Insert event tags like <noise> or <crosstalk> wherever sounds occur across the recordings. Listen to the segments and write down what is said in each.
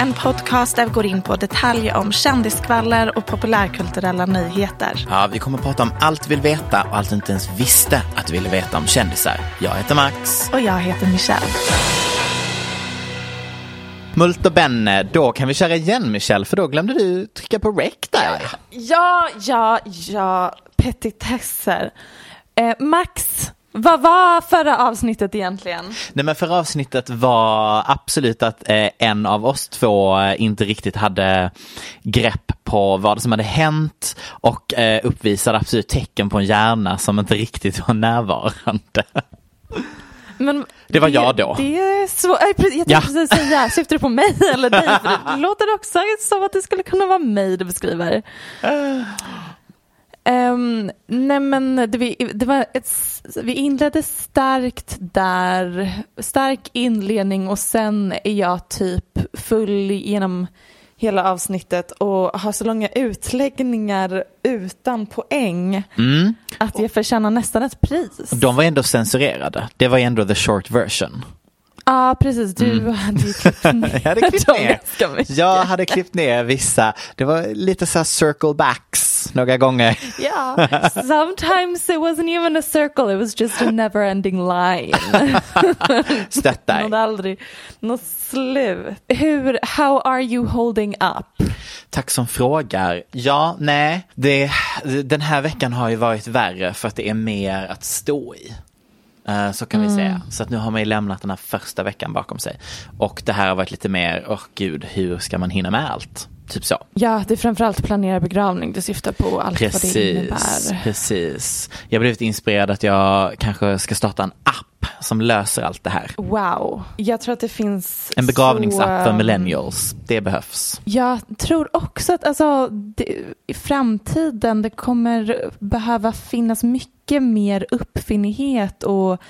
En podcast där vi går in på detaljer om kändiskvaller och populärkulturella nyheter. Ja, vi kommer att prata om allt du vill veta och allt du inte ens visste att du ville veta om kändisar. Jag heter Max. Och jag heter Michelle. Mult och Benne, då kan vi köra igen Michelle, för då glömde du trycka på rec där. Ja, ja, ja. Petitesser. Eh, Max, vad var förra avsnittet egentligen? Nej men förra avsnittet var absolut att eh, en av oss två eh, inte riktigt hade grepp på vad som hade hänt och eh, uppvisade absolut tecken på en hjärna som inte riktigt var närvarande. Men Det var jag då. Det är så, jag tänkte Ja. precis säga, <laughs> syftar du på mig eller dig? För det låter också som att det skulle kunna vara mig du beskriver. Um, nej men det, vi, det var ett, vi inledde starkt där, stark inledning och sen är jag typ full genom hela avsnittet och har så långa utläggningar utan poäng Mm. att jag förtjänar nästan ett pris. De var ändå censurerade. Det var ändå the short version. Ja, precis. Du hade ju klippt <laughs> ner Jag hade klippt <laughs> ner. Jag hade klippt ner vissa. Det var lite så här circle backs några gånger. <laughs> Ja, sometimes it wasn't even a circle, it was just a never ending line. <laughs> Stöttar. Något aldrig, något slut. Hur, how are you holding up? Tack som frågar. Ja, nej, det, den här veckan har ju varit värre för att det är mer att stå i. Eh, Så kan vi säga. Så att nu har man ju lämnat den här första veckan bakom sig. Och det här har varit lite mer, åh gud, hur ska man hinna med allt? Typ så. Ja, det är framförallt planera begravning du syftar på, allt vad det Precis, innebär. precis. Jag har blivit inspirerad att jag kanske ska starta en app som löser allt det här. Wow, jag tror att det finns En begravningsapp för så, millennials. Det behövs. Jag tror också att alltså, det, i framtiden det kommer behöva finnas mycket mer uppfinnighet och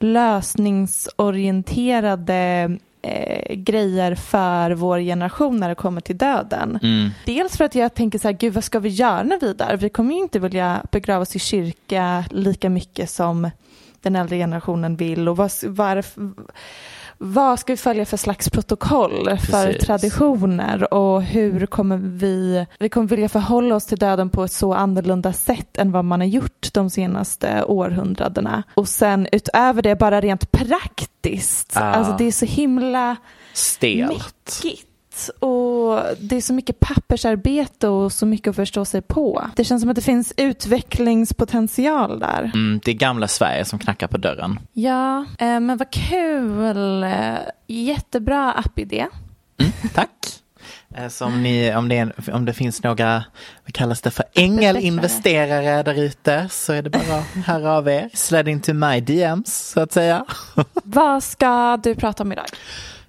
lösningsorienterade eh, grejer för vår generation när det kommer till döden. Mm. Dels för att jag tänker så här, gud vad ska vi göra när vi dör? Vi kommer ju inte vilja begravas i kyrka lika mycket som den äldre generationen vill och vad, vad, vad ska vi följa för slags protokoll, för Precis. traditioner och hur kommer vi, vi kommer vilja förhålla oss till döden på ett så annorlunda sätt än vad man har gjort de senaste århundradena. Och sen utöver det bara rent praktiskt, Ah. alltså det är så himla Stelt. mäckigt och det är så mycket pappersarbete och så mycket att förstå sig på. Det känns som att det finns utvecklingspotential där. Mm, det är gamla Sverige som knackar på dörren. Ja, eh, men vad kul. Jättebra appidé. Tack. Eh, Så om, ni, om, det är, om det finns några, vad kallas det för, ängelinvesterare där ute så är det bara att höra av er. Slide into my DMs så att säga. Vad ska du prata om idag?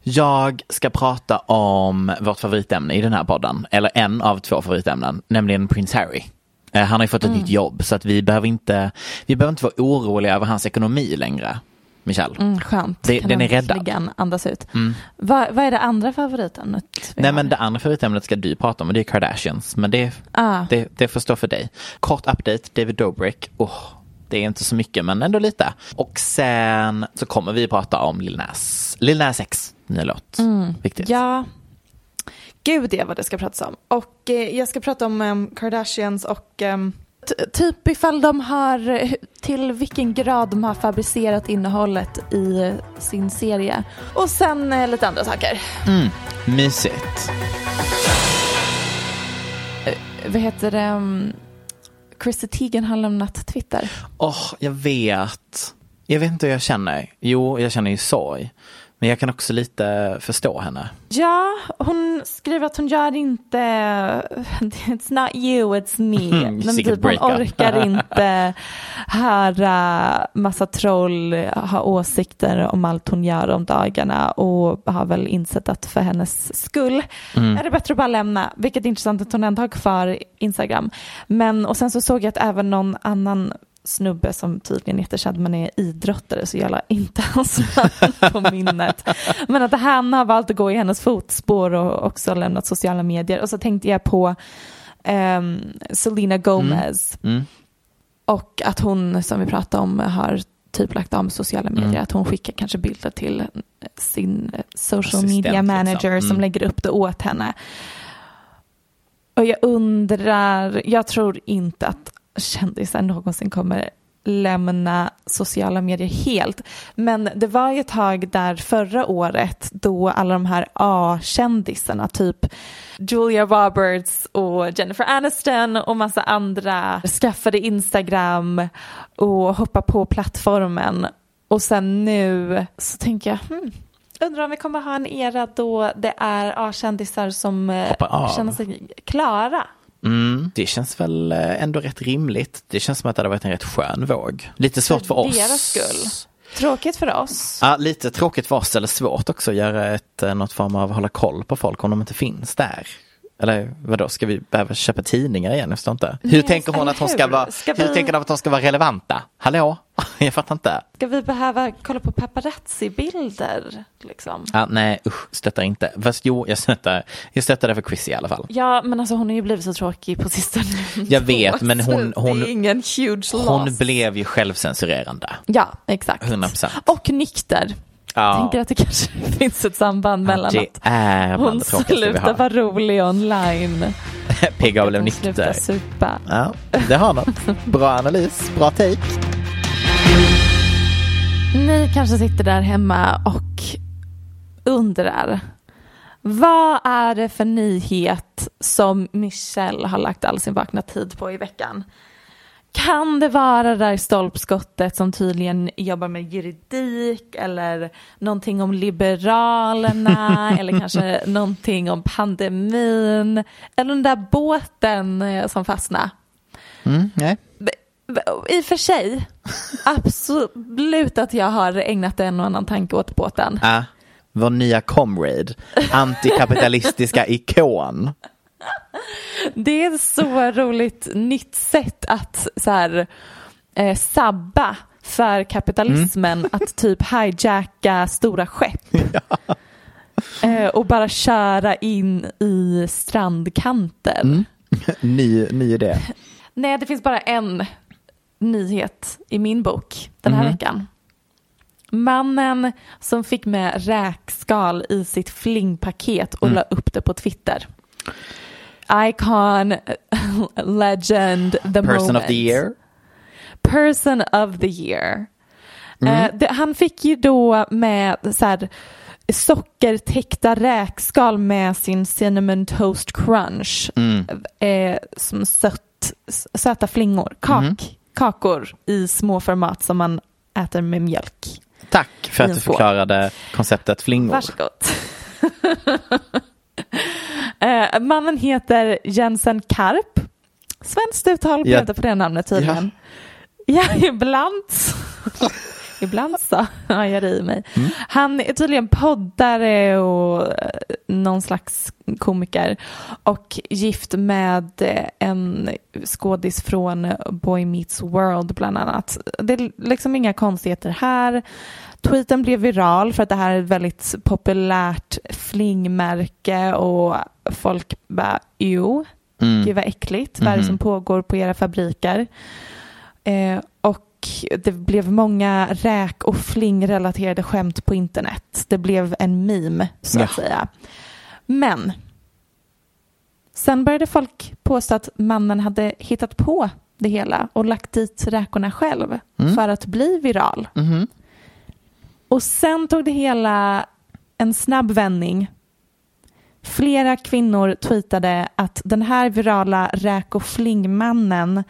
Jag ska prata om vårt favoritämne i den här podden, eller en av två favoritämnen, nämligen Prins Harry. Eh, Han har ju fått ett nytt jobb så att vi behöver inte, vi behöver inte vara oroliga över hans ekonomi längre. Michelle. Mm, skönt. Det- den är räddad. andas ut. Vad, vad är det andra favoritämnet? Nej men det andra favoritämnet ska du prata om och det är Kardashians. Men det, Ah. det, det får stå för dig. Kort update, David Dobrik. Oh, det är inte så mycket men ändå lite. Och sen så kommer vi prata om Lil Nas, Lil Nas X nya låt. Viktigt. Mm. Ja. Gud ja vad det ska pratas om. Och eh, jag ska prata om em, Kardashians och t- typ ifall de har, till vilken grad de har fabricerat innehållet i sin serie. Och sen eh, lite andra saker. Mysigt. Vad heter det? em, Chrissy Teigen har lämnat Twitter. Åh, jag vet. Jag vet inte hur jag känner. Jo, jag känner ju sorg. Men jag kan också lite förstå henne. Ja, hon skriver att hon gör inte, it's not you, it's me. <laughs> Men Sicket typ hon orkar inte <laughs> höra massa troll ha åsikter om allt hon gör om dagarna och har väl insett att för hennes skull är det bättre att bara lämna. Vilket är intressant att hon ändå har kvar Instagram. Men och sen så såg jag att även någon annan snubbe som tydligen är jättekänd men är idrottare så jag la inte <laughs> hans namn på minnet. Men att han har valt att gå i hennes fotspår och också lämnat sociala medier. Och så tänkte jag på ehm, Selena Gomez Mm. och att hon som vi pratade om har typ lagt av med sociala medier. Mm. Att hon skickar kanske bilder till sin eh, social Assistent, media manager liksom. som Mm. lägger upp det åt henne. Och jag undrar, jag tror inte att kändisar någonsin kommer lämna sociala medier helt. Men det var ju ett tag där förra året då alla de här A-kändisarna, typ Julia Roberts och Jennifer Aniston och massa andra skaffade Instagram och hoppade på plattformen. Och sen nu så tänker jag, hmm, undrar om vi kommer ha en era då det är A-kändisar som eh, känner sig klara. Mm. Det känns väl eh, ändå rätt rimligt. Det känns som att det hade varit en rätt skön våg. Lite svårt för, oss. deras skull. Tråkigt för oss. Ja, lite tråkigt för oss eller svårt också att göra ett, eh, något form av hålla koll på folk om de inte finns där. Eller vadå, ska vi behöva köpa tidningar igen? Jag förstår inte. Hur Nej, tänker hon att hon ska vara, Ska hur vi- tänker de att de ska vara relevanta? Hallå? <laughs> Jag fattar inte. Ska vi behöva kolla på paparazzi-bilder? Liksom? Ja, nej usch, stöttar inte. Fast jo, jag stöttar, jag stöttar det för Chrissy i alla fall. Ja, men alltså hon har ju blivit så tråkig på sistone. <laughs> Jag vet, men hon- hon- ingen huge loss. Hon blev ju självcensurerande. Ja, exakt. 100%. Och nykter. Ja, tänker att det kanske <laughs> finns ett samband mellan det att hon slutar vara rolig online. <laughs> Pigga och blev nykter. supa. Ja, det har något. Bra analys, bra take. Ni kanske sitter där hemma och undrar vad är det för nyhet som Michelle har lagt all sin vakna tid på i veckan? Kan det vara det där stolpskottet som tydligen jobbar med juridik eller någonting om Liberalerna <laughs> eller kanske någonting om pandemin eller den där båten eh, som fastnade? Mm, nej. I och för sig, <laughs> absolut att jag har ägnat en och annan tanke åt båten. Ah, vår nya comrade, antikapitalistiska <laughs> ikon. Det är ett så roligt nytt sätt att så här, eh, sabba för kapitalismen att typ hijacka stora skepp. <laughs> Eh, och bara köra in i strandkanter. <laughs> Ny, ny idé. Nej, det finns bara en nyhet i min bok den här veckan. Mannen som fick med räkskal i sitt flingpaket och la upp det på Twitter. Icon, <laughs> legend, the Person moment. of the year. Person of the year. Eh, det, han fick ju då med så här, sockertäckta räkskal med sin cinnamon toast crunch. Eh, som sött, söta flingor, kak, kakor i små format som man äter med mjölk. Tack för att du förklarade konceptet flingor. Varsågod. <laughs> eh, mannen heter Jensen Karp. Svenskt uttal blev Ja. det på namnet tydligen. Ja, <laughs> ibland. <laughs> Ibland så <laughs> har jag i mig. Han är tydligen poddare och eh, någon slags komiker och gift med eh, en skådis från Boy Meets World bland annat. Det är liksom inga konstigheter här. Tweeten blev viral för att det här är ett väldigt populärt flingmärke och folk bara jo, gud vad äckligt, vad är det som pågår på era fabriker? Eh, och det blev många räk och flingrelaterade skämt på internet. Det blev en meme så att Ja. säga. Men sen började folk påstå att mannen hade hittat på det hela och lagt dit räkorna själv för att bli viral. Och sen tog det hela en snabb vändning. Flera kvinnor tweetade att den här virala räk och flingmannen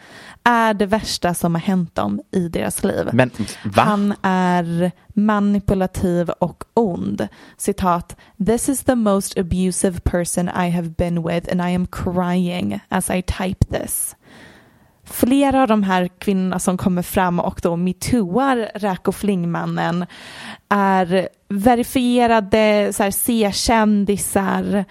är det värsta som har hänt dem i deras liv. Men? Han är manipulativ och ond. Citat. This is the most abusive person I have been with and I am crying as I type this. Flera av de här kvinnorna som kommer fram och då metooar räk och flingmannen är verifierade C-kändisar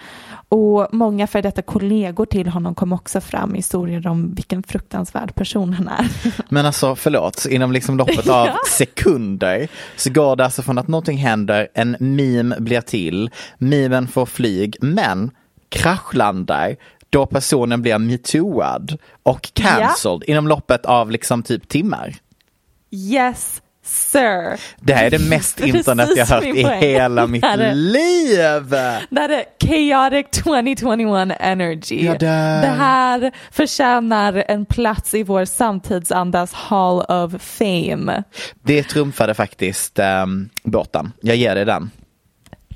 och många för detta kollegor till honom kom också fram i historier om vilken fruktansvärd person han är. <laughs> Men alltså förlåt, inom liksom loppet av <laughs> sekunder så går det alltså från att någonting händer, en meme blir till, memen får flyg, men kraschlandar då personen blir metooad och cancelled inom loppet av liksom typ timmar. Yes sir. Det här är det mest <laughs> internet jag hört i hela mitt är- liv. Det här är chaotic 2021 energy. Det här förtjänar en plats i vår samtidsandas hall of fame. Det trumfade faktiskt um, båten. Jag ger dig den.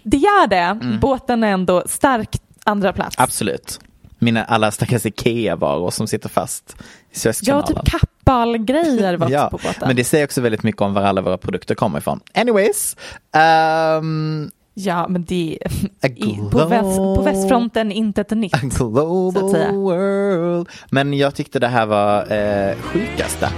Det gör det. Mm. Båten är ändå stark andra plats. Absolut. Mina alla stackars Ikea-varor som sitter fast i Ja, Suezkanalen. typ kappahlgrejer var <laughs> Ja, på båten. men det säger också väldigt mycket om var alla våra produkter kommer ifrån. Anyways. ehm, Ja, men det i, på, väst, på västfronten inte ett nytt. a global world. Men jag tyckte det här var eh, sjukaste.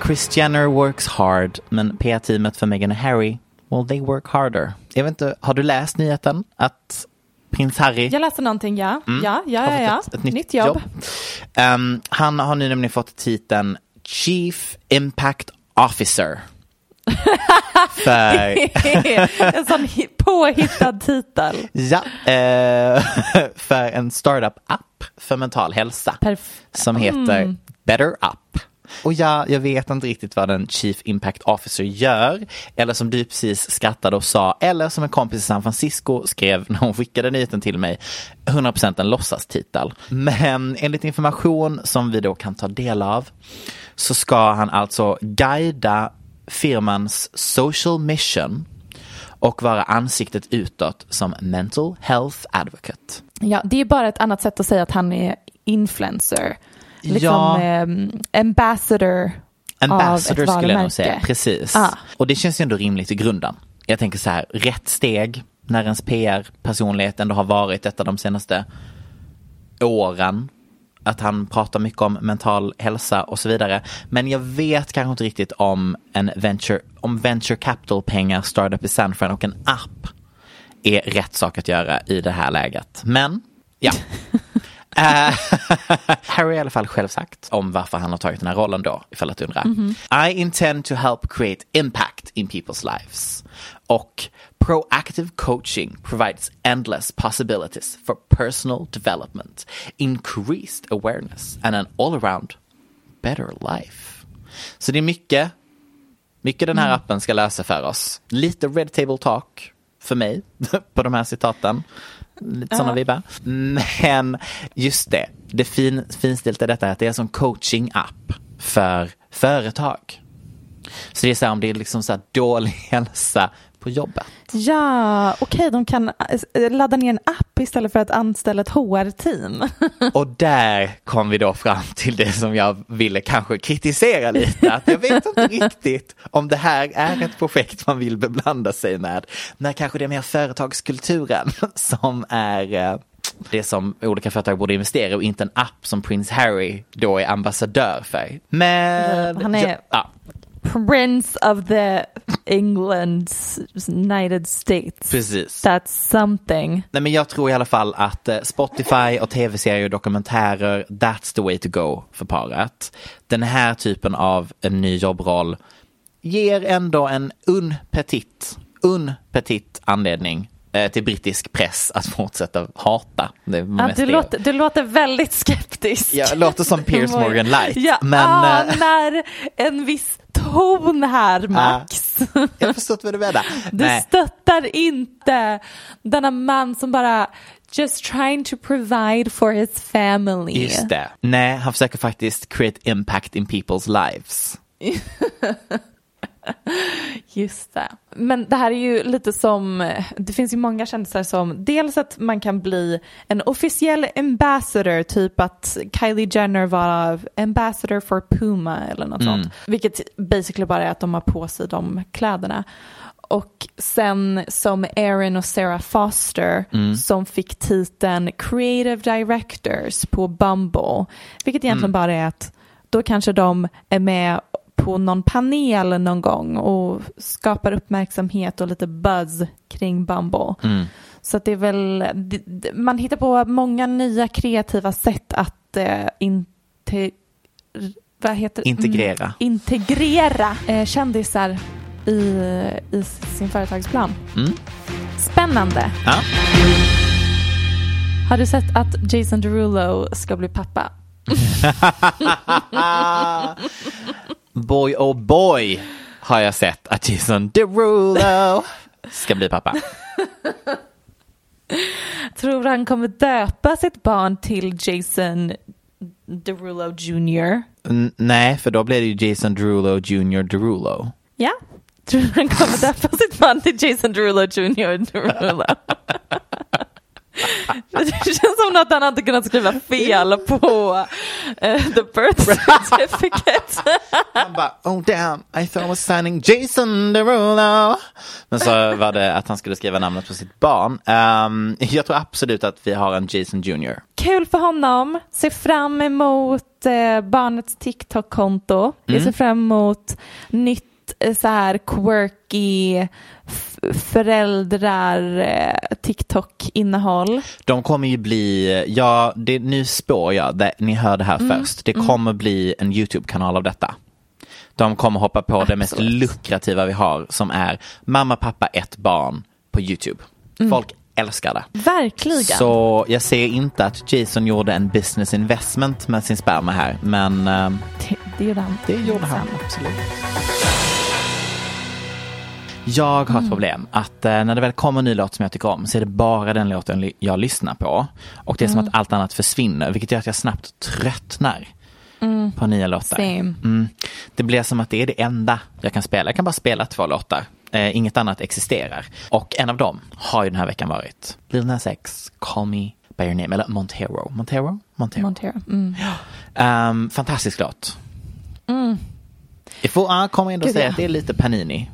Kris Jenner works hard, men PR-teamet för Meghan och Harry, well they work harder. Jag vet inte, har du läst nyheten att prins Harry Jag läste någonting, ja. Ja, ja, ja. ja. fått ett, ett nytt, jobb. jobb. Ehm, han har nu nämligen fått titeln Chief Impact Officer. <laughs> För, <laughs> en sån hi- påhittad titel. ja, eh, <laughs> för en startup-app för mental hälsa Perf- som heter Better Up. Och ja, jag vet inte riktigt vad en Chief Impact Officer gör. Eller som du precis skrattade och sa, eller som en kompis i San Francisco skrev när hon skickade nyheten till mig, 100% en låtsastitel. Men enligt information som vi då kan ta del av så ska han alltså guida firmans social mission och vara ansiktet utåt som mental health advocate. Ja, det är bara ett annat sätt att säga att han är influencer. Liksom Ja. ehm, ambassador, Ambassador av ett skulle jag nog säga. Precis. Ah. Och det känns ju ändå rimligt i grunden. Jag tänker så här, rätt steg när ens PR-personlighet ändå har varit detta de senaste åren. Att han pratar mycket om mental hälsa och så vidare. Men jag vet kanske inte riktigt om en venture, om venture capital-pengar, startup i San Fran och en app är rätt sak att göra i det här läget. Men, ja. <laughs> Eh, <laughs> Harry har i alla fall själv sagt om varför han har tagit den här rollen då, ifall att du undrar. I intend to help create impact in people's lives. Och proactive coaching provides endless possibilities for personal development, increased awareness and an all-around better life. Så det är mycket, mycket den här appen ska lösa för oss. Lite red table talk för mig <laughs> på de här citaten. Lite sådana vibbar. Men just det, det fin, finstilta detta är att det är sån coaching-app för företag. Så det är så här om det är liksom så här dålig <laughs> hälsa på jobbet. Ja, okej, de kan eh, ladda ner en app istället för att anställa ett HR-team. <laughs> Och där kom vi då fram till det som jag ville kanske kritisera lite. Att jag vet inte riktigt om det här är ett projekt man vill beblanda sig med. När kanske det är mer företagskulturen <laughs> som är eh, det som olika företag borde investera och inte en app som Prince Harry då är ambassadör för. Men... Han är- Ja, <laughs> Prince of the England United States. precis. That's something. Nej, men jag tror i alla fall att eh, Spotify och tv-serier och dokumentärer, that's the way to go för paret. Den här typen av en ny jobbroll ger ändå en un petit, un petit anledning eh, till brittisk press att fortsätta hata. Det Ja, du, låter, du låter väldigt skeptisk. Jag låter som Piers <laughs> Morgan Light. Jag men, eh, anar en viss ton här Max. jag har förstått vad du menar. Du Nej. stöttar inte denna man som bara just trying to provide for his family. Just det. Nej, han försöker faktiskt create impact in people's lives. <laughs> Just det. Men det här är ju lite som, det finns ju många kändisar som, dels att man kan bli en officiell ambassador, typ att Kylie Jenner var ambassador for Puma eller något sånt. Vilket basically bara är att de har på sig de kläderna. Och sen som Aaron och Sarah Foster som fick titeln Creative Directors på Bumble. Vilket egentligen bara är att då kanske de är med på någon panel någon gång och skapar uppmärksamhet och lite buzz kring Bumble. Så att det är väl, man hittar på många nya kreativa sätt att eh, inte, vad heter Integrera. Mm, integrera eh, kändisar i, i sin företagsplan. Mm. Spännande. Ja. Har du sett att Jason Derulo ska bli pappa? <laughs> <laughs> <laughs> Boy oh boy har jag sett att Jason Derulo ska bli pappa. <laughs> Tror han kommer döpa sitt barn till Jason Derulo Jr. N- nej, för då blir det ju Jason Derulo Jr. Derulo. Ja. Tror han kommer döpa sitt barn till Jason Derulo Jr. Derulo? <laughs> Det känns som något han hade kunnat skriva fel på eh, the birth <laughs> certificate. Han bara, oh damn, I thought I was signing Jason Derulo. Men så var det att han skulle skriva namnet på sitt barn. Ehm, jag tror absolut att vi har en Jason Jr. Kul för honom. Ser fram emot eh, barnets TikTok-konto. Jag ser fram emot nytt eh, så här quirky föräldrar eh, TikTok-innehåll. De kommer ju bli, ja, det, nu spår jag, det, ni hör det här först. Det kommer bli en YouTube-kanal av detta. De kommer hoppa på det mest Absolut. lukrativa vi har som är mamma, pappa, ett barn på YouTube. Folk älskar det. Verkligen. Så jag ser inte att Jason gjorde en business investment med sin sperma här, men ehm, Det, det gjorde han. det gjorde han absolut. Jag har ett problem att eh, när det väl kommer en ny låt som jag tycker om så är det bara den låten jag lyssnar på. Och det är som att allt annat försvinner vilket gör att jag snabbt tröttnar på nya låtar. Mm. Det blir som att det är det enda jag kan spela. Jag kan bara spela två låtar. Eh, inget annat existerar. Och en av dem har ju den här veckan varit Lil Nas X, Call Me By Your Name, eller Montero. Montero? Montero. Montero. Mm. <gasps> Ehm, fantastisk låt. Jag får uh, kommer ändå Gud, säga ja. att det är lite Panini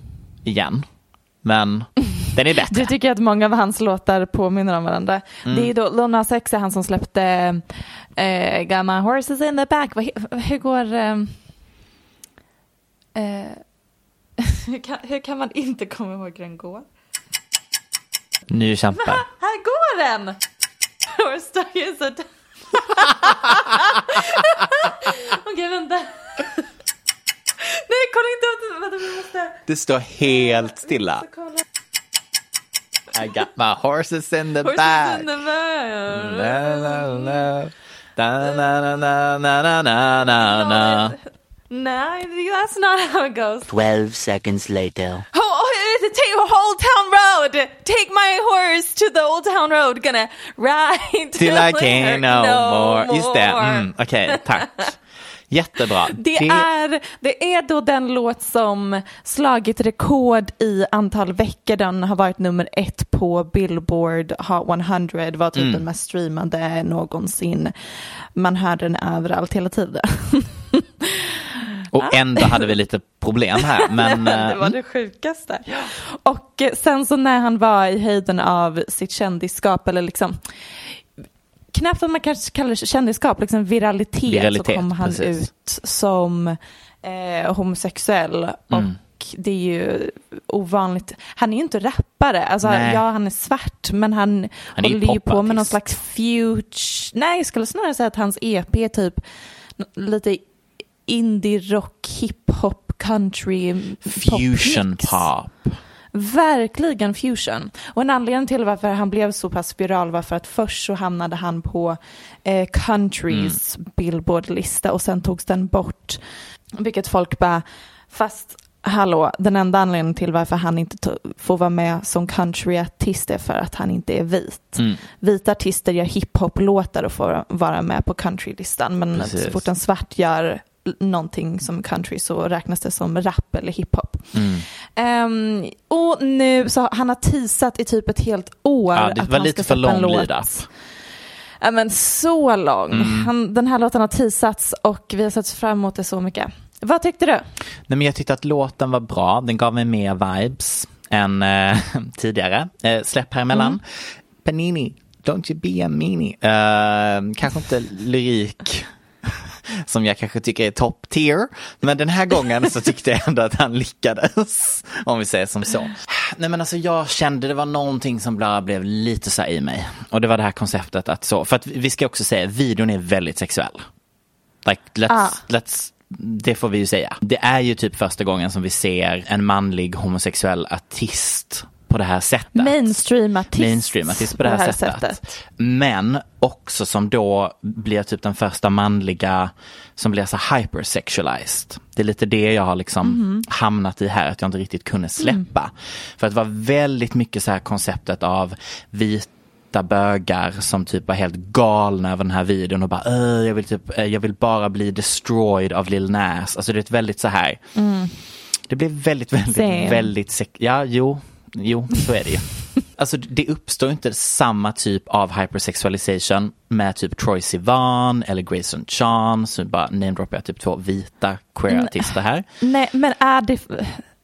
igen. Men den är <laughs> bättre. Du tycker att många av hans låtar påminner om varandra. Det är då Lil Nas X är han som släppte eh, my horses in the back. He- hur går... Eh, eh, <laughs> hur, kan, hur kan man inte komma ihåg hur den går? Nu kämpar. Här går den! <laughs> Horse stuck a... Okej, vänta. Nej, kolla inte upp Vänta, vi måste... Det står helt stilla. I got my horses in the Horses back. in the back. Nej, that's not how it goes. 12 seconds later. Oh, oh, take Old Town Road. Take my horse to the Old Town Road. Gonna ride Till I till can no more. Just det, mm, okej, tack. Jättebra. <laughs> Det är, det är då den låt som slagit rekord i antal veckor. Den har varit nummer ett på Billboard Hot 100. var typ den mest streamade någonsin. Man hörde den överallt hela tiden. <laughs> Och ändå hade vi lite problem här. <laughs> Men, det var eh, det sjukaste. Och eh, sen så när han var i höjden av sitt kändisskap, eller liksom knappt att man kanske kallar det kändisskap, liksom viralitet, Viralitet, så kom han precis. ut som eh, homosexuell. Mm. Och det är ju ovanligt. Han är ju inte rappare, alltså, ja han är svart men han, Han håller ju på med någon slags future, nej jag skulle snarare säga att hans EP är typ lite indie rock, hiphop, country, Fusion popmix. pop. Verkligen fusion. Och en anledning till varför han blev så pass viral var för att först så hamnade han på eh, countrys Mm. Billboard-lista och sen togs den bort. Vilket folk bara, fast hallå, den enda anledningen till varför han inte får vara med som countryartist är för att han inte är vit. Mm. Vita artister gör hiphop-låtar och får vara med på countrylistan. Men Precis. så fort en svart gör någonting som country så räknas det som rap eller hiphop. Mm. Ehm, och nu så han har teasat i typ ett helt år Ja, det att var han lite ska för lång låt. Ja men så lång. Mm. Han, den här låten har teasats och vi har sett fram emot det så mycket. Vad tyckte du? Nej, men jag tyckte att låten var bra. Den gav mig mer vibes än eh, <laughs> tidigare. Eh, släpp här emellan. Mm. Panini, don't you be a meanie. Eh, kanske inte lyrik som jag kanske tycker är top tier. Men den här gången så tyckte jag ändå att han lyckades. Om vi säger som så. Nej men alltså jag kände det var någonting som bara blev lite så här i mig. Och det var det här konceptet att så, för att vi ska också säga, videon är väldigt sexuell. Like, let's, Ah. let's, det får vi ju säga. Det är ju typ första gången som vi ser en manlig homosexuell artist på det här sättet. Mainstream-artist. Mainstream-artist på det här, sättet. Men också som då blir typ den första manliga som blir så hypersexualized. Det är lite det jag har liksom hamnat i här, att jag inte riktigt kunde släppa. För att det var väldigt mycket så här konceptet av vita bögar som typ var helt galna över den här videon och bara "Öh, jag vill typ, eh, jag vill bara bli destroyed av Lil Nas. Alltså det är ett väldigt så här. Det blev väldigt, väldigt, Same. väldigt, ja jo, jo så är det ju. <laughs> Alltså det uppstår inte samma typ av hypersexualization med typ Troy Sivan eller Grayson Chan, så bara namedroppar jag typ två vita queer-artister här. Nej, men är det...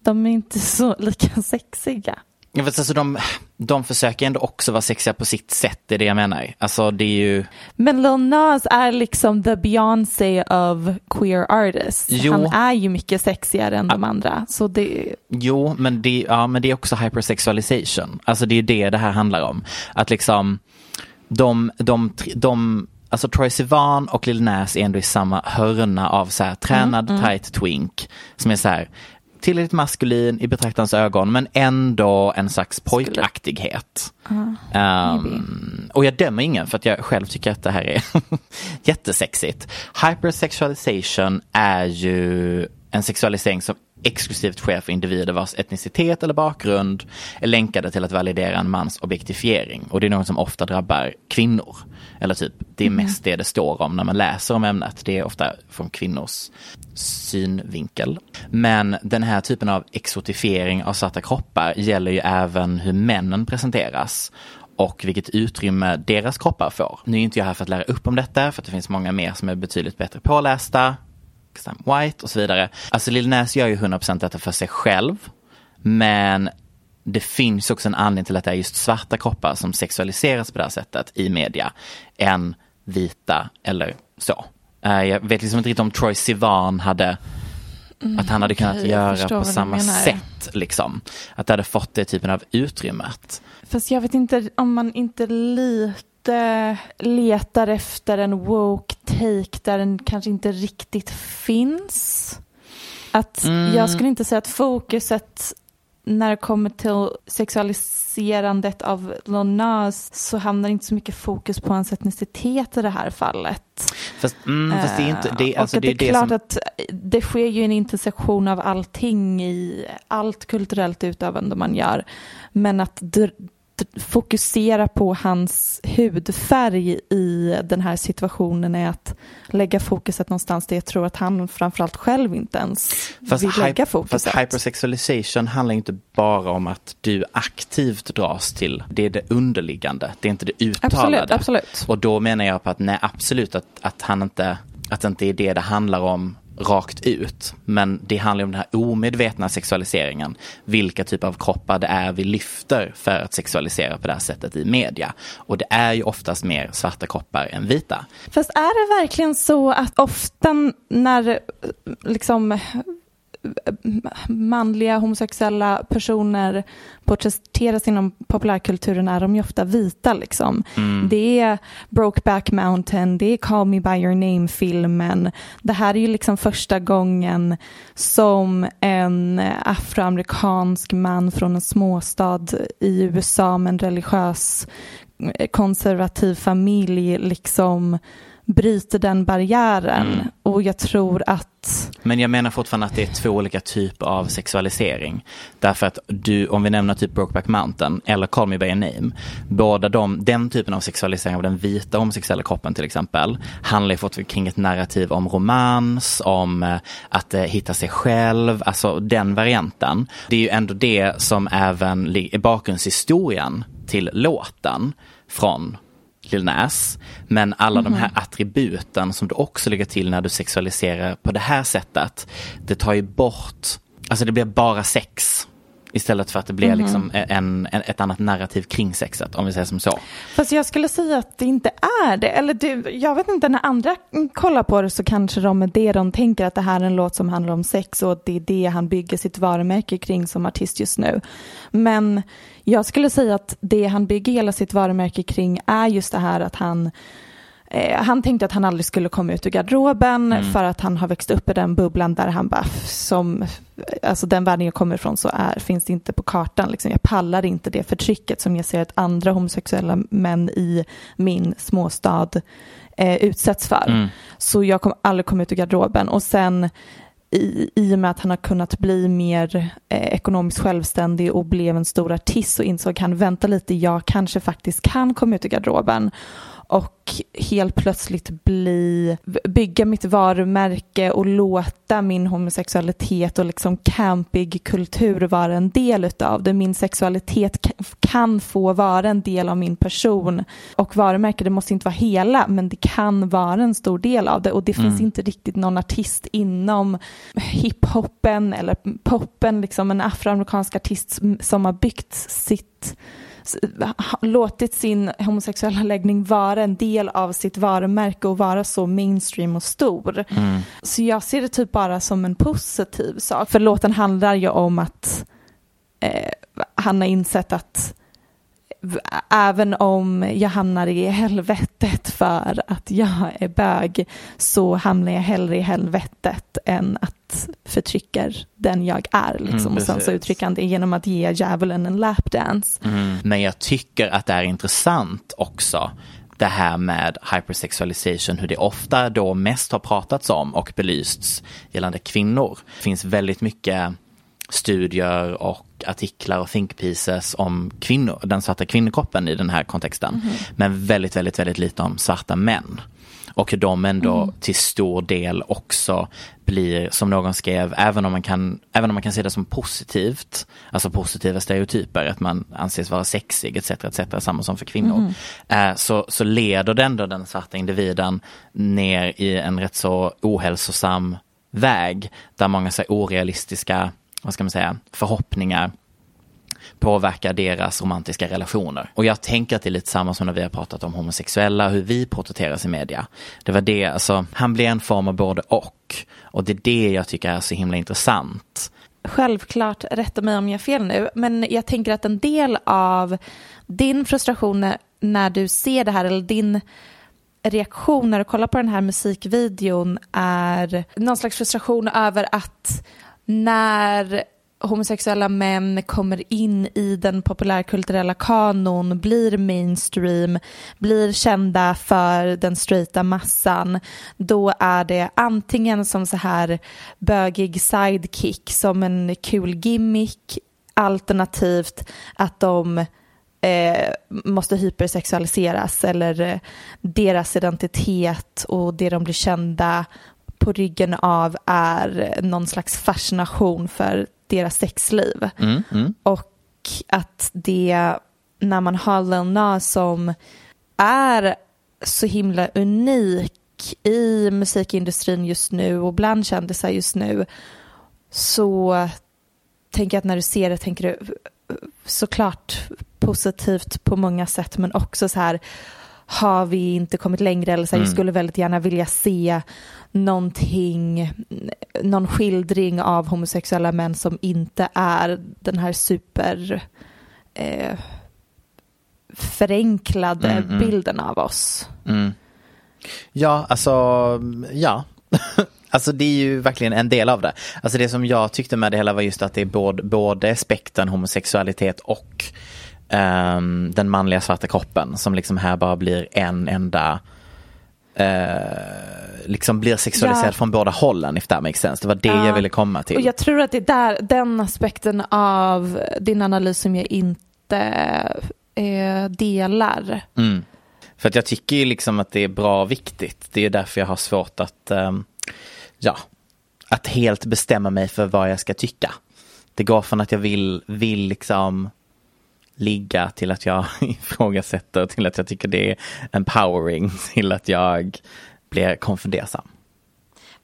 De är inte så lika sexiga. Ja, fast alltså de, de försöker ändå också vara sexiga på sitt sätt, det är det jag menar. Alltså det är ju, Men Lil Nas är liksom the Beyoncé of queer artists. Jo. Han är ju mycket sexigare än de andra. Så det... Jo, men det, ja, men det är också hypersexualization. Alltså det är det det här handlar om. Att liksom de, de, de, alltså Troy Sivan och Lil Nas är ändå i samma hörna av så här tränad tight twink som är så här tillräckligt maskulin i betraktarens ögon men ändå en slags pojkaktighet. Um, och jag dömer ingen för att jag själv tycker att det här är <laughs> jättesexigt. Hypersexualization är ju en sexualisering som exklusivt sker för individer vars etnicitet eller bakgrund är länkade till att validera en mans objektifiering. Och det är något som ofta drabbar kvinnor. Eller typ, det är mest det det står om när man läser om ämnet. Det är ofta från kvinnors synvinkel. Men den här typen av exotifiering av svarta kroppar gäller ju även hur männen presenteras och vilket utrymme deras kroppar får. Nu är inte jag här för att lära upp om detta, för det finns många mer som är betydligt bättre pålästa, Sam White och så vidare. Alltså Lil Nas gör ju 100% detta för sig själv, men det finns också en anledning till att det är just svarta kroppar som sexualiseras på det här sättet i media, än vita eller så. Eh, Jag vet liksom inte riktigt om Troy Sivan hade att han hade kunnat jag göra på samma sätt. Liksom. Att det hade fått det typen av utrymmet. Fast jag vet inte om man inte lite letar efter en woke take där den kanske inte riktigt finns. Att Mm. Jag skulle inte säga att fokuset när det kommer till sexualiserandet av Lil Nas så hamnar inte så mycket fokus på hans etnicitet i det här fallet. Fast, mm, fast det är inte, det, Eh, alltså, och det, är det klart som, att det sker ju en intersektion av allting i allt kulturellt utövande man gör. Men att fokusera på hans hudfärg i den här situationen är att lägga fokuset någonstans där jag tror att han framförallt själv inte ens Fast, vill lägga fokuset. fast hypersexualization handlar inte bara om att du aktivt dras till, det är det underliggande, det är inte det uttalade. Absolut, absolut. Och då menar jag på att nej absolut att, att han inte, att det inte är det det handlar om rakt ut. Men det handlar om den här omedvetna sexualiseringen. Vilka typer av kroppar det är vi lyfter för att sexualisera på det här sättet i media. Och det är ju oftast mer svarta kroppar än vita. Fast är det verkligen så att ofta när liksom manliga homosexuella personer porträtteras inom populärkulturen är de ju ofta vita. Liksom. Mm. Det är Brokeback Mountain, det är Call Me By Your Name-filmen. Det här är ju liksom första gången som en afroamerikansk man från en småstad i USA med en religiös konservativ familj liksom bryter den barriären. Mm. Och jag tror att... Men jag menar fortfarande att det är två olika typer av sexualisering. Därför att du, om vi nämner typ Brokeback Mountain eller Call Me By Your Name, båda de, den typen av sexualisering av den vita homosexuella kroppen till exempel, handlar ju fortfarande kring ett narrativ om romans, om eh, att eh, hitta sig själv, alltså den varianten. Det är ju ändå det som även är bakgrundshistorien till låten från Lil Nas. Men alla de här attributen som du också lägger till när du sexualiserar på det här sättet, det tar ju bort, alltså det blir bara sex. Istället för att det blir liksom en, en, ett annat narrativ kring sexet, om vi säger som så. Fast jag skulle säga att det inte är det. Eller du, jag vet inte, när andra kollar på det så kanske de är det de tänker att det här är en låt som handlar om sex och det är det han bygger sitt varumärke kring som artist just nu. Men jag skulle säga att det han bygger hela sitt varumärke kring är just det här att han eh, han tänkte att han aldrig skulle komma ut ur garderoben för att han har växt upp i den bubblan där han bara, som, alltså den världen jag kommer ifrån så är, finns det inte på kartan. Liksom. Jag pallar inte det förtrycket som jag ser att andra homosexuella män i min småstad eh, utsätts för. Så jag kommer aldrig komma ut ur garderoben. Och sen i, i och med att han har kunnat bli mer eh, ekonomiskt självständig och blev en stor artist så insåg han, vänta lite, jag kanske faktiskt kan komma ut ur garderoben och helt plötsligt bli, bygga mitt varumärke och låta min homosexualitet och liksom campig kultur vara en del utav det. Min sexualitet ka- kan få vara en del av min person. Och varumärke, det måste inte vara hela, men det kan vara en stor del av det. Och det finns inte riktigt någon artist inom hiphopen eller poppen, liksom en afroamerikansk artist som har byggt sitt låtit sin homosexuella läggning vara en del av sitt varumärke och vara så mainstream och stor. Så jag ser det typ bara som en positiv sak. För låten handlar ju om att eh, han har insett att även om jag hamnar i helvetet för att jag är bög så hamnar jag hellre i helvetet än att förtrycka den jag är. Liksom. Mm, och sen så uttrycker han det genom att ge djävulen en lapdance. Men jag tycker att det är intressant också det här med hypersexualization, hur det ofta då mest har pratats om och belysts gällande kvinnor. Det finns väldigt mycket studier och artiklar och think pieces om kvinnor, den svarta kvinnokroppen i den här kontexten. Men väldigt, väldigt, väldigt lite om svarta män. Och hur de ändå till stor del också blir, som någon skrev, även om man kan, även om man kan se det som positivt, alltså positiva stereotyper, att man anses vara sexig etc. etc. samma som för kvinnor, eh, så, så leder det ändå den svarta individen ner i en rätt så ohälsosam väg där många så orealistiska, vad ska man säga, förhoppningar påverkar deras romantiska relationer. Och jag tänker att det är lite samma som när vi har pratat om homosexuella, hur vi porträtteras i media. Det var det, alltså, han blir en form av både och. Och det är det jag tycker är så himla intressant. Självklart, rätta mig om jag har fel nu, men jag tänker att en del av din frustration när du ser det här, eller din reaktion när du kollar på den här musikvideon är någon slags frustration över att när homosexuella män kommer in i den populärkulturella kanon, blir mainstream, blir kända för den straighta massan, då är det antingen som så här bögig sidekick, som en kul gimmick, alternativt att de eh, måste hypersexualiseras eller eh, deras identitet och det de blir kända på ryggen av är någon slags fascination för deras sexliv. Mm, mm. Och att det, när man har Lil Nas som är så himla unik i musikindustrin just nu och bland kändisar just nu så tänker jag att när du ser det tänker du såklart positivt på många sätt men också så här har vi inte kommit längre eller så här, Mm. jag skulle väldigt gärna vilja se någonting, någon skildring av homosexuella män som inte är den här super eh, förenklade Mm, mm. bilden av oss. Mm. Ja, alltså, ja. <laughs> alltså det är ju verkligen en del av det. Alltså det som jag tyckte med det hela var just att det är både, både spektern homosexualitet och ehm, den manliga svarta kroppen som liksom här bara blir en enda eh, liksom blir sexualiserad Ja. från båda hållen if that makes sense. Det var det Ja. jag ville komma till. Och jag tror att det är där, den aspekten av din analys som jag inte eh, delar. Mm. För att jag tycker ju liksom att det är bra och viktigt. Det är därför jag har svårt att, ehm, ja, att helt bestämma mig för vad jag ska tycka. Det går från att jag vill, vill liksom ligga till att jag <laughs> ifrågasätter, till att jag tycker det är empowering, <laughs> till att jag blir konfundersam.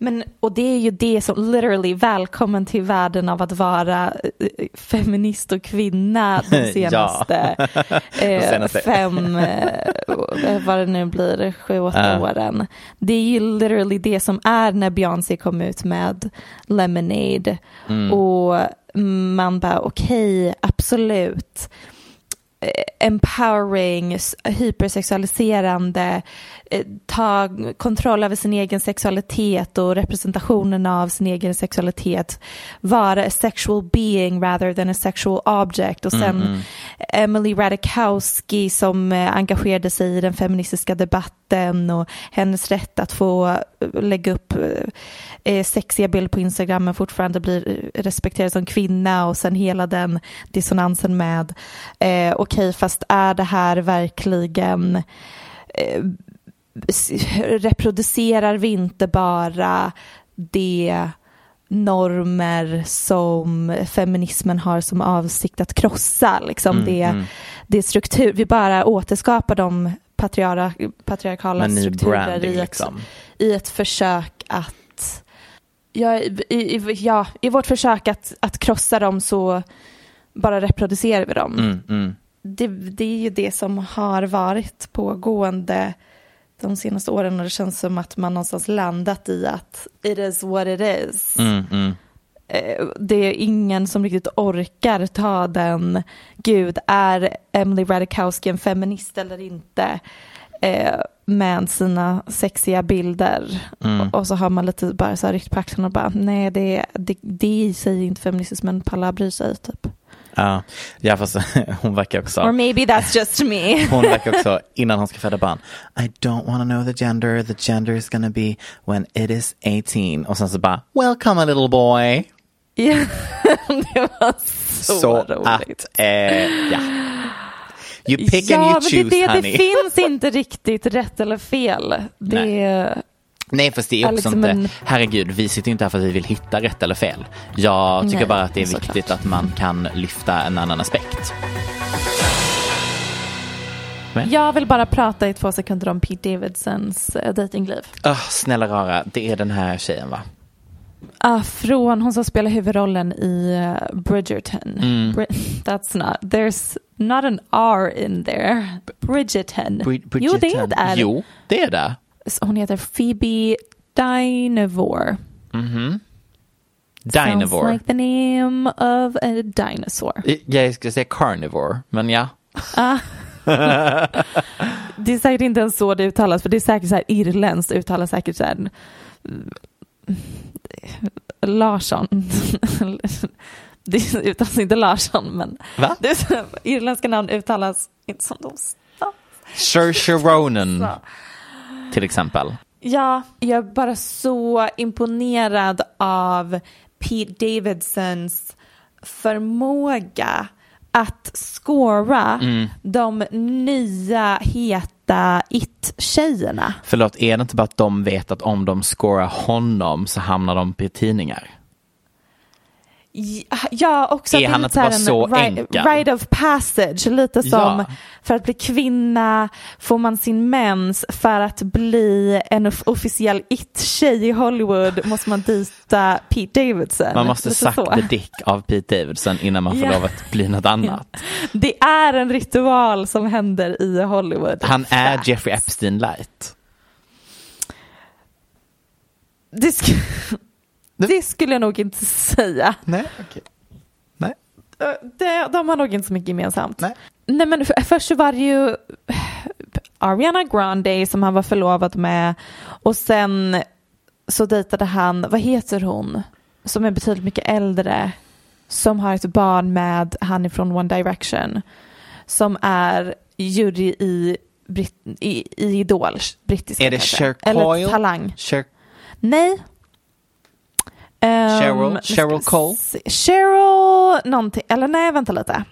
Men, och det är ju det som literally välkommen till världen av att vara eh, feminist och kvinna de <laughs> senaste, De eh, senaste. fem, eh, vad det nu blir, sju, åtta Ja. åren. Det är ju literally det som är när Beyoncé kom ut med Lemonade Mm. och man bara okej, absolut. Eh, empowering, hypersexualiserande, ta kontroll över sin egen sexualitet och representationen av sin egen sexualitet, vara a sexual being rather than a sexual object. Och sen Mm, Emily Ratajkowski som eh, engagerade sig i den feministiska debatten och hennes rätt att få eh, lägga upp eh, eh, sexiga bilder på Instagram men fortfarande blir eh, respekterad som kvinna och sen hela den dissonansen med eh, okej fast är det här verkligen eh, reproducerar vi inte bara det normer som feminismen har som avsikt att krossa. Liksom Mm, det, mm. det struktur, vi bara återskapar de patriara, patriarkala strukturer i ett, liksom. i ett försök att ja, i, i, ja, i vårt försök att, att krossa dem så bara reproducerar vi dem. Mm, mm. Det, det är ju det som har varit pågående de senaste åren och det känns som att man någonstans landat i att it is what it is. Mm, mm. Eh, Det är ingen som riktigt orkar ta den, gud, är Emily Ratajkowski en feminist eller inte? Eh, med sina sexiga bilder. Mm. Och, så har man lite bara så här ryckt på axlarna och bara, nej det, det, det i sig är inte feministiskt men palla bryr sig typ. Ja, ja fast <laughs> hon verkar också Or maybe that's just me. <laughs> Hon verkar också, innan hon ska föda barn, I don't want to know the gender, the gender is gonna be when it is 18. Och sen så bara, welcome a little boy. Ja, <laughs> det var så, Så roligt. att, eh, ja. You pick and ja, you men choose det, honey. det finns inte riktigt rätt eller fel. Det Nej fast det är också liksom inte, herregud vi sitter inte här för att vi vill hitta rätt eller fel. Jag tycker Nej, bara att det är viktigt att man kan lyfta en annan aspekt. jag vill bara prata i två sekunder om Pete Davidsons uh, datingliv. Ah, snälla rara, det är den här tjejen va? Ah, från hon som spelar huvudrollen i uh, Bridgerton. Mm. Bri- <laughs> that's not, there's not an R in there. Bridgerton. Brid- Jo, det är Bridgerton. det. Jo, det är det. Hon heter Phoebe Dynevor. Mhm. Sounds Dynevore. like the name of a dinosaur. Jag skulle säga carnivore, men ja. Ah. <laughs> det är säkert inte ens så det uttalas, för det är säkert så här irländskt, uttalas säkert så här mm, Larsson. <laughs> det uttalas inte Larsson, men Va? <laughs> det så, irländska namn uttalas inte som de. Saoirse Ronan till exempel. Ja, jag är bara så imponerad av Pete Davidsons förmåga att scora de nya heta it-tjejerna. Förlåt, är det inte bara att de vet att om de scorar honom så hamnar de på tidningar? Ja, också Är att han inte här bara en så enkel? rite of passage, lite som Ja. för att bli kvinna får man sin mens, för att bli en off- officiell it-tjej i Hollywood måste man dejta Pete Davidson. Man måste suck så. the dick av Pete Davidson innan man får Ja. lov att bli något annat. Det är en ritual som händer i Hollywood. Han är Fact. Jeffrey Epstein light. Det, <laughs> det skulle jag nog inte säga. Nej, okej. Nej. Det, de har nog inte så mycket gemensamt. Nej. Nej men för, först så var det ju Ariana Grande som han var förlovad med och sen så dejtade han, vad heter hon, som är betydligt mycket äldre, som har ett barn med han ifrån One Direction, som är jury i, Brit- i, i Idol, brittiska Är det. Cher Eller Coyle? Talang. Cher- Nej. Ehm, Cheryl? ska Cheryl Cole? Cheryl någonting, eller nej vänta lite.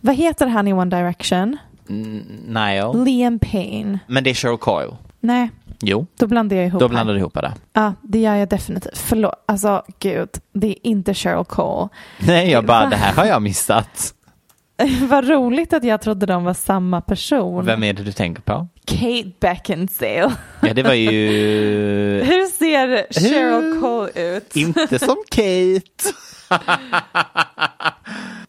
Vad heter han i One Direction? N- Niall. Liam Payne. Men det är Cheryl Coyle. Nej, Jo, då blandar jag ihop då blandar du ihop det. Ja, det gör jag definitivt. Förlåt, alltså gud, det är inte Cheryl Cole. Nej, jag bara, Va? det här har jag missat. <laughs> Vad roligt att jag trodde de var samma person. Vem är det du tänker på? Kate Beckinsale. Ja, det var ju <laughs> Hur ser Cheryl Cole ut? inte som Kate. <laughs>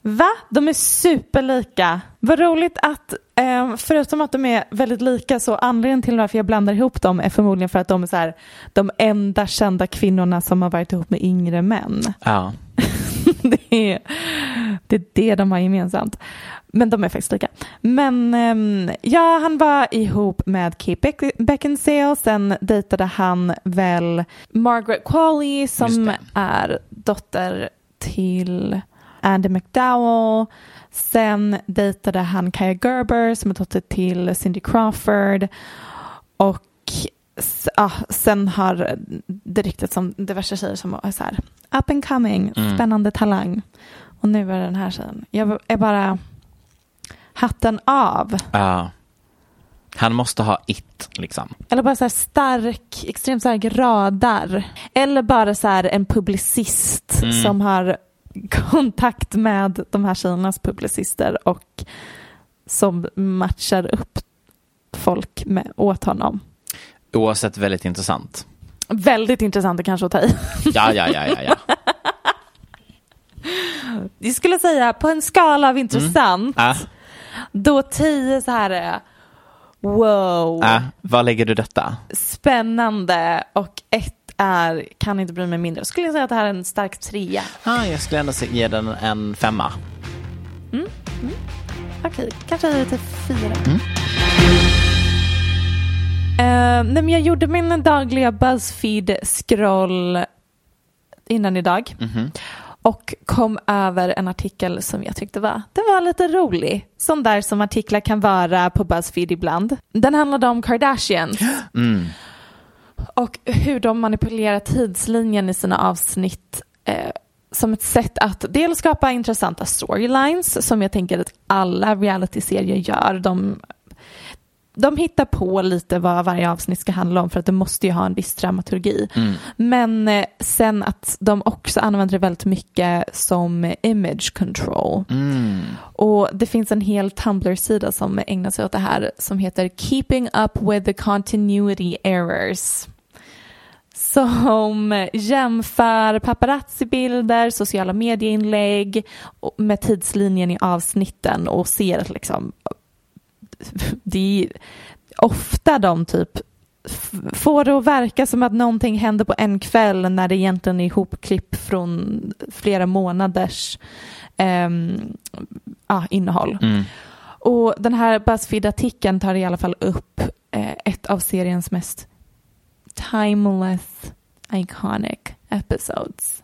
Va? De är superlika. Vad roligt att, eh, förutom att de är väldigt lika, så anledningen till varför jag blandar ihop dem är förmodligen för att de är så här, de enda kända kvinnorna som har varit ihop med yngre män. Ja. <laughs> det, är, det är det de har gemensamt. Men de är faktiskt lika. Men ehm, ja, han var ihop med Kate Beck- Beckinsale. Sen dejtade han väl Margaret Qualley som är dotter till Andy McDowell. Sen dejtade han Kaya Gerber som är dotter till Cindy Crawford. Och ja, sen har det ryktats som diverse tjejer som är så här up and coming, Mm. spännande talang. Och nu är det den här tjejen. Jag är bara hatten av. ja. Han måste ha it, liksom. Eller bara så här stark, extremt stark radar. Eller bara så här en publicist Mm. som har kontakt med de här tjejernas publicister och som matchar upp folk med, åt honom. Oavsett väldigt intressant. Väldigt intressant kanske att ta i. Ja, ja, ja, ja, ja. <laughs> Jag skulle säga på en skala av intressant, Ja, då tio så här är wow, ja. Var lägger du detta? spännande och ett är kan inte bry mig mindre. Skulle jag säga att det här är en stark trea. Ah, jag skulle ändå ge den en femma. Okej, kanske lite fyra. Eh, nej, men jag gjorde min dagliga Buzzfeed-scroll innan idag Mhm. och kom över en artikel som jag tyckte var, det var lite rolig. Sån där som artiklar kan vara på Buzzfeed ibland. Den handlade om Kardashians <gasps> Mm. och hur de manipulerar tidslinjen i sina avsnitt eh, som ett sätt att dels skapa intressanta storylines som jag tänker att alla realityserier gör. De, de hittar på lite vad varje avsnitt ska handla om för att det måste ju ha en viss dramaturgi. Men eh, sen att de också använder det väldigt mycket som image control. Mm. Och det finns en hel Tumblr-sida som ägnar sig åt det här som heter Keeping up with the continuity errors. Som jämför paparazzi-bilder, sociala medieinlägg med tidslinjen i avsnitten och ser att liksom det är ofta de typ får det att verka som att någonting händer på en kväll när det egentligen är ihopklipp från flera månaders ehm, ja, innehåll. Mm. Och den här Buzzfeed-artikeln tar i alla fall upp eh, ett av seriens mest timeless, iconic episodes.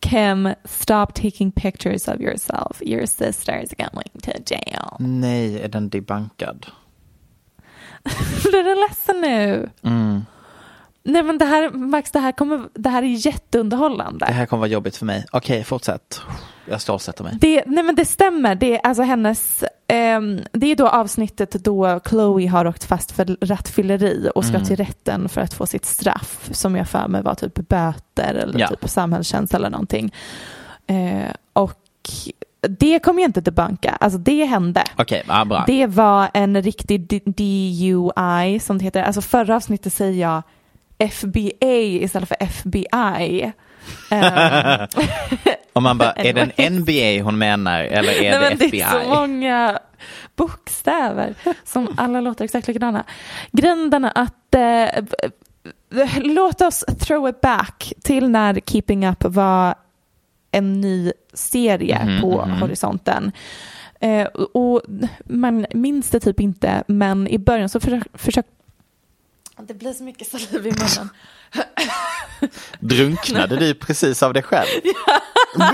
Kim, stop taking pictures of yourself. Your sister's going to jail. Nej, är den debunkad? <laughs> Blir du ledsen nu? Mm. Nej men det här, Max, det här, kommer, det här är jätteunderhållande. Det här kommer vara jobbigt för mig. Okej, fortsätt. Jag stålsätter mig. Det, nej men det stämmer. Det är alltså hennes, ehm, det är då avsnittet då Chloe har åkt fast för rattfylleri och ska Mm. till rätten för att få sitt straff som jag för mig var typ böter eller Ja. typ samhällstjänst eller någonting. Eh, och det kommer jag inte debunka, alltså det hände. Ja, bra. Det var en riktig DUI som det heter. Alltså förra avsnittet säger jag FBA istället för FBI. <laughs> Om man bara, <laughs> är det en. NBA hon menar eller är Nej, det men FBI? Det är så många bokstäver som alla låter exakt likadana. Grejen är att eh, låt oss throw it back till när Keeping Up var en ny serie Mhm, på mhm. horisonten. Eh, och man minns det typ inte, men i början så försök, försök det blir så mycket saliv i munnen. <laughs> Drunknade du precis av dig själv? <laughs>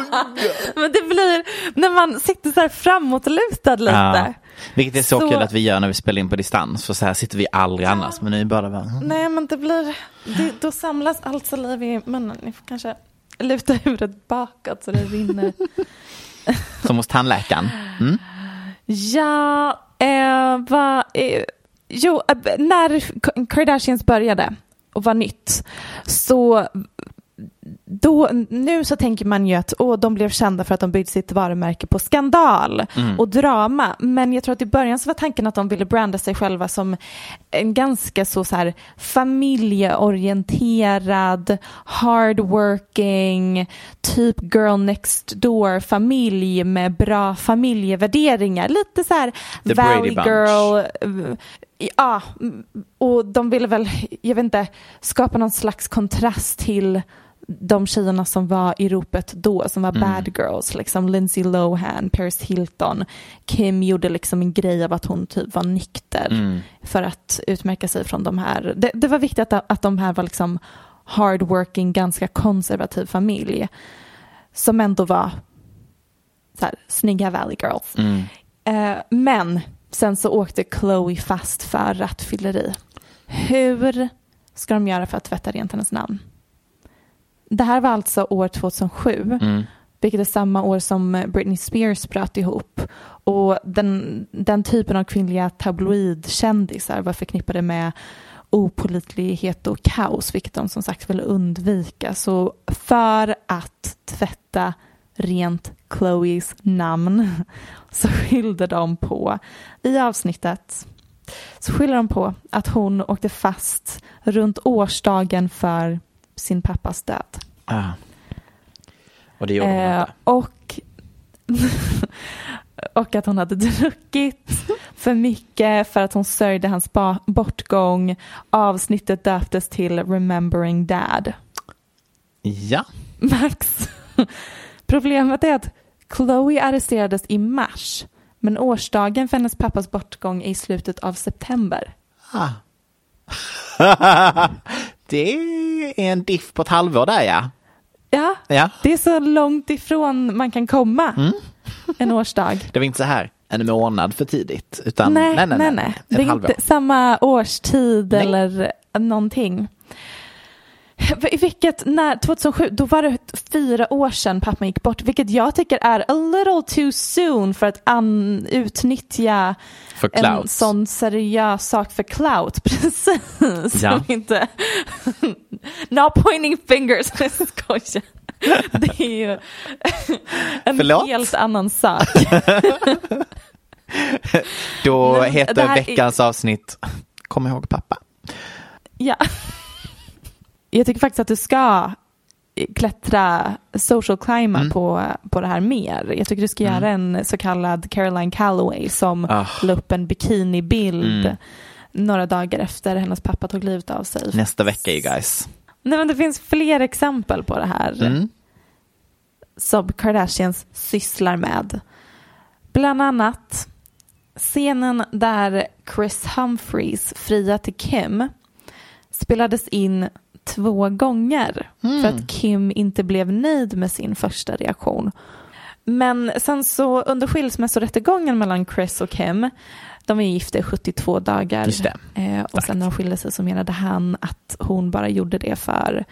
Men det blir när man sitter så här framåtlutad lite. Ja. Vilket är så, Så- kul att vi gör när vi spelar in på distans, för så här sitter vi aldrig annars. Men nu är bara, bara Nej, men det blir... Det, då samlas allt saliv i munnen. Ni får kanske luta huvudet bakåt så det rinner. som hos tandläkaren. Mm? Ja, eh, vad... Eh, jo, eh, när Kardashians började och var nytt så då, nu så tänker man ju att åh, de blev kända för att de byggde sitt varumärke på skandal och drama. Men jag tror att i början så var tanken att de ville branda sig själva som en ganska så, så här familjeorienterad, hardworking, typ girl next door familj med bra familjevärderingar. Lite så här The Valley girl. Ja, och de ville väl, jag vet inte, skapa någon slags kontrast till de tjejerna som var i ropet då, som var bad girls, liksom Lindsay Lohan, Paris Hilton. Kim gjorde liksom en grej av att hon typ var nykter för att utmärka sig från de här. Det, det var viktigt att, att de här var liksom hardworking, ganska konservativ familj som ändå var så här, snygga Valley girls. Eh, men sen så åkte Chloe fast för rattfylleri. Hur ska de göra för att tvätta rent hennes namn? Det här var alltså år 2007, vilket är samma år som Britney Spears bröt ihop. Och den, den typen av kvinnliga tabloidkändisar var förknippade med opolitlighet och kaos, vilket de som sagt ville undvika. Så för att tvätta rent Chloes namn <laughs> så skyllde de på, i avsnittet, så skyller de på att hon åkte fast runt årsdagen för sin pappas död. Ah. Och det gjorde hon Eh, inte. och, <laughs> och att hon hade druckit för mycket för att hon sörjde hans bortgång. Avsnittet döptes till Remembering Dad. Ja, <laughs> Max. Problemet är att Chloe arresterades i mars. Men årsdagen för hennes pappas bortgång är i slutet av september. <laughs> det är en diff på ett halvår där ja. Ja, Ja, det är så långt ifrån man kan komma en årsdag. <laughs> det var inte så här en månad för tidigt. Utan, nej, nej, nej, nej, nej. Det är halvår. inte samma årstid Nej. eller någonting. <laughs> I vilket, när, 2007, då var det fyra år sedan pappan gick bort, vilket jag tycker är a little too soon för att an, utnyttja För en sån seriös sak för clout. <laughs> Precis. Ja. <laughs> Inte... Not pointing fingers, jag skojar. Det är ju en Förlåt? helt annan sak. Då heter här är- veckans avsnitt Kom ihåg pappa. Ja. Jag tycker faktiskt att du ska klättra social climba Mm. på, på det här mer. Jag tycker du ska göra en så kallad Caroline Calloway som Ah. la upp en bikinibild Mm. några dagar efter hennes pappa tog livet av sig. Nästa vecka you guys. Nej, men det finns fler exempel på det här Mm. som Kardashians sysslar med. Bland annat scenen där Chris Humphreys fria till Kim spelades in två gånger för att Kim inte blev nöjd med sin första reaktion. Men sen så under skilsmässorättegången mellan Chris och Kim, de är gifta i 72 dagar. Just det. Eh, och sen när de skilde sig så menade han att hon bara gjorde det för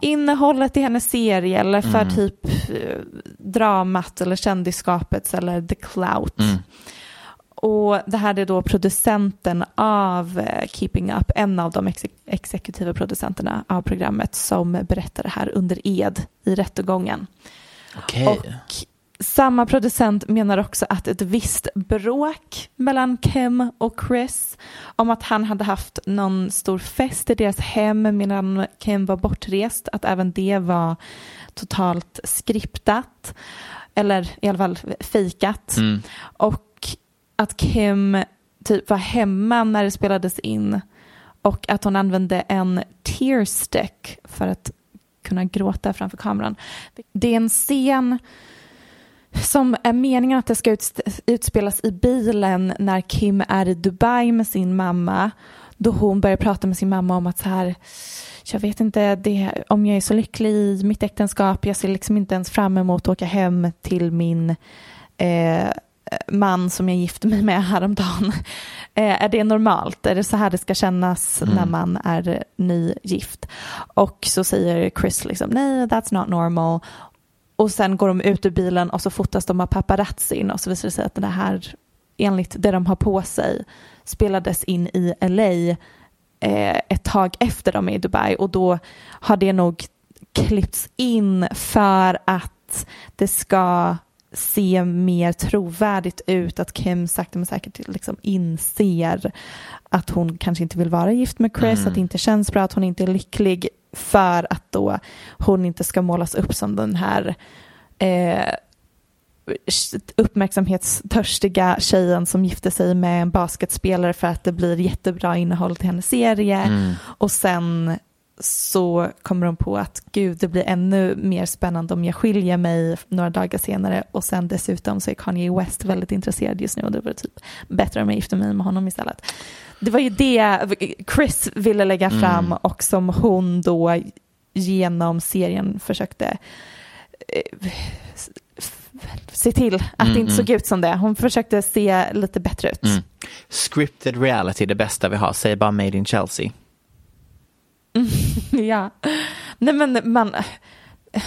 innehållet i hennes serie eller för typ eh, dramat eller kändisskapet eller the clout. Och det här är då producenten av eh, Keeping Up, en av de exe- exekutiva producenterna av programmet som berättar det här under ed i rättegången. Och samma producent menar också att ett visst bråk mellan Kim och Chris om att han hade haft någon stor fest i deras hem medan Kim var bortrest, att även det var totalt skriptat eller i alla fall fejkat. Mm. Och att Kim typ var hemma när det spelades in och att hon använde en tear stick för att kunna gråta framför kameran. Det är en scen som är meningen att det ska utspelas i bilen när Kim är i Dubai med sin mamma. Då hon börjar prata med sin mamma om att så här, jag vet inte det, om jag är så lycklig i mitt äktenskap. Jag ser liksom inte ens fram emot att åka hem till min eh, man som jag gifte mig med häromdagen. <laughs> Eh, är det normalt? Är det så här det ska kännas Mm. när man är nygift? Och så säger Chris liksom nej, that's not normal. Och sen går de ut ur bilen och så fotas de av paparazzin och så visar det sig att det här, enligt det de har på sig, spelades in i LA eh, ett tag efter de är i Dubai och då har det nog klippts in för att det ska se mer trovärdigt ut att Kim sakta men säkert liksom inser att hon kanske inte vill vara gift med Chris, Mm. att det inte känns bra, att hon inte är lycklig för att då hon inte ska målas upp som den här eh, uppmärksamhetstörstiga tjejen som gifte sig med en basketspelare för att det blir jättebra innehåll till hennes serie Mm. och sen så kommer de på att gud det blir ännu mer spännande om jag skiljer mig några dagar senare och sen dessutom så är Kanye West väldigt intresserad just nu och det var typ bättre om jag gifter mig med honom istället. Det var ju det Chris ville lägga Mm. fram och som hon då genom serien försökte eh, se till att Mm, det inte mm. såg ut som det. Hon försökte se lite bättre ut. Mm. Scripted reality, det bästa vi har. Säg bara Made in Chelsea. <laughs> Ja, nej men man,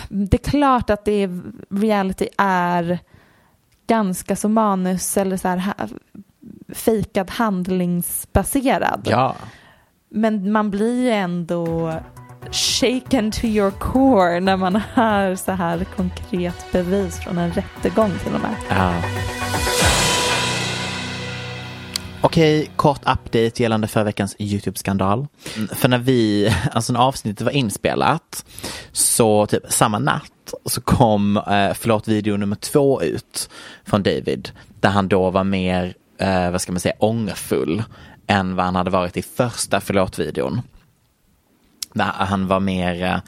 det är klart att det är, reality är ganska så manus eller så här ha- fejkad handlingsbaserad. Ja. Men man blir ju ändå shaken to your core när man hör så här konkret bevis från en rättegång till och med. Ja. Okej, kort update gällande förra veckans YouTube-skandal. Mm, För när vi, <laughs> alltså när avsnittet var inspelat, så typ samma natt så kom eh, förlåt video nummer två ut från David. Där han då var mer, eh, vad ska man säga, ångerfull än vad han hade varit i första förlåt-videon. Där han var mer, eh,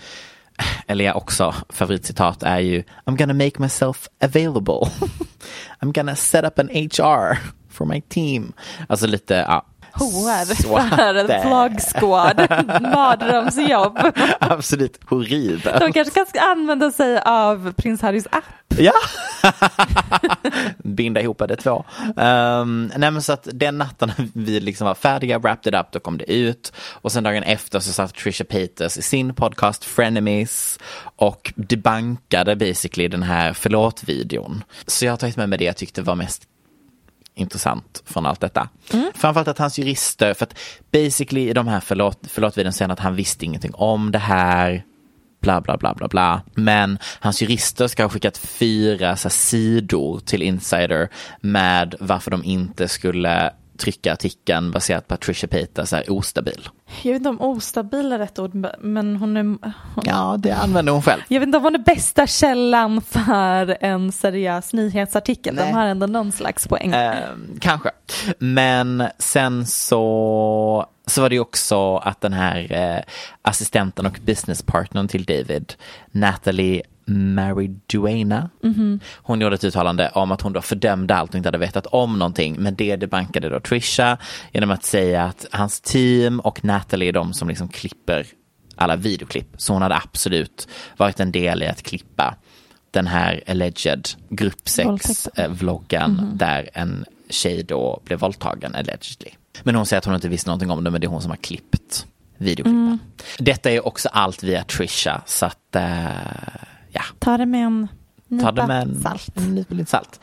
eller ja, också favoritcitat är ju I'm gonna make myself available. <laughs> I'm gonna set up an HR for my team. Alltså lite, ja. HR för en vlog squad, <laughs> mardrömsjobb. Absolut horribelt. De kanske ska använda sig av prins Harrys app. Ja. <laughs> Binda ihop det två. Um, nej men så att den natten vi liksom var färdiga, wrapped it up, då kom det ut. Och sen dagen efter så satt Trisha Paytas i sin podcast Frenemies och debankade basically den här förlåt-videon. Så jag har tagit med mig det jag tyckte var mest intressant från allt detta. Framförallt att hans jurister, för att basically i de här förlåt, förlåt-videon säger att han visste ingenting om det här bla bla bla bla bla. Men hans jurister ska ha skickat fyra så här, sidor till Insider med varför de inte skulle trycka artikeln baserat på att Trisha Paytas är ostabil. Jag vet inte om ostabil är rätt ord, men hon är... Hon, Ja, det använder hon själv. Jag vet inte om hon är bästa källan för en seriös nyhetsartikel. Nej. De har ändå någon slags poäng. Eh, kanske. Men sen så, så var det ju också att den här eh, assistenten och businesspartnern till David, Natalie Mariduena, hon gjorde ett uttalande om att hon då fördömde allt och inte hade vetat om någonting. Men det debankade då Trisha genom att säga att hans team och Natalie är de som liksom klipper alla videoklipp. Så hon hade absolut varit en del i att klippa den här alleged gruppsex Våldtäkten. eh, vloggen där en tjej då blev våldtagen allegedly. Men hon säger att hon inte visste någonting om det men det är hon som har klippt videoklippen. Detta är också allt via Trisha så att eh, ja, Ta det med en ta det nypa med en, salt. en nypa lite salt.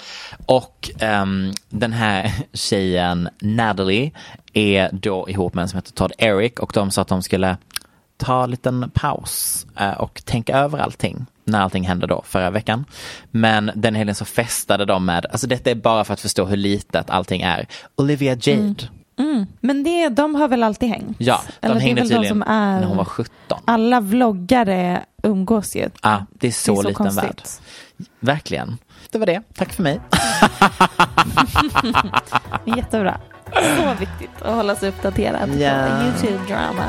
Och ehm, den här tjejen Natalie är då ihop med en som heter Todd Eric och de sa att de skulle ta en liten paus eh, och tänka över allting. när allting hände då förra veckan. Men den helgen så festade de med, alltså detta är bara för att förstå hur litet allting är, Olivia Jade. Mm. Men det, de har väl alltid hängt? Ja, de Eller hängde väl de tydligen som är... när hon var 17. Alla vloggare umgås ju. Ah, det är så, det är så liten konstigt. värld. Verkligen. Det var det. Tack för mig. <laughs> Jättebra. Så viktigt att hålla sig uppdaterad Ja. på YouTube-drama.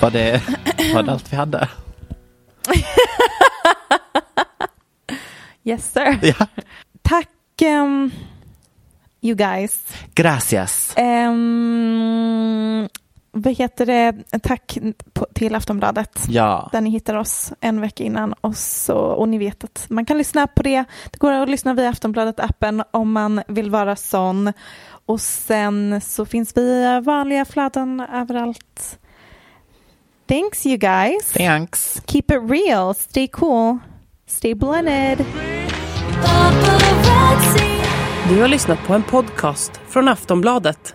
Var det, var det allt vi hade? <laughs> Yes sir. Ja. Tack um, you guys. Gracias. Um, vad heter det? Tack på, till Aftonbladet. Ja. Där ni hittar oss en vecka innan och, så, och ni vet att man kan lyssna på det. Det går att lyssna via Aftonbladet-appen om man vill vara sån. Och sen så finns vi i vanliga flöden överallt. Thanks you guys. Thanks. Keep it real. Stay cool. Stay blended. Du har lyssnat på en podcast från Aftonbladet.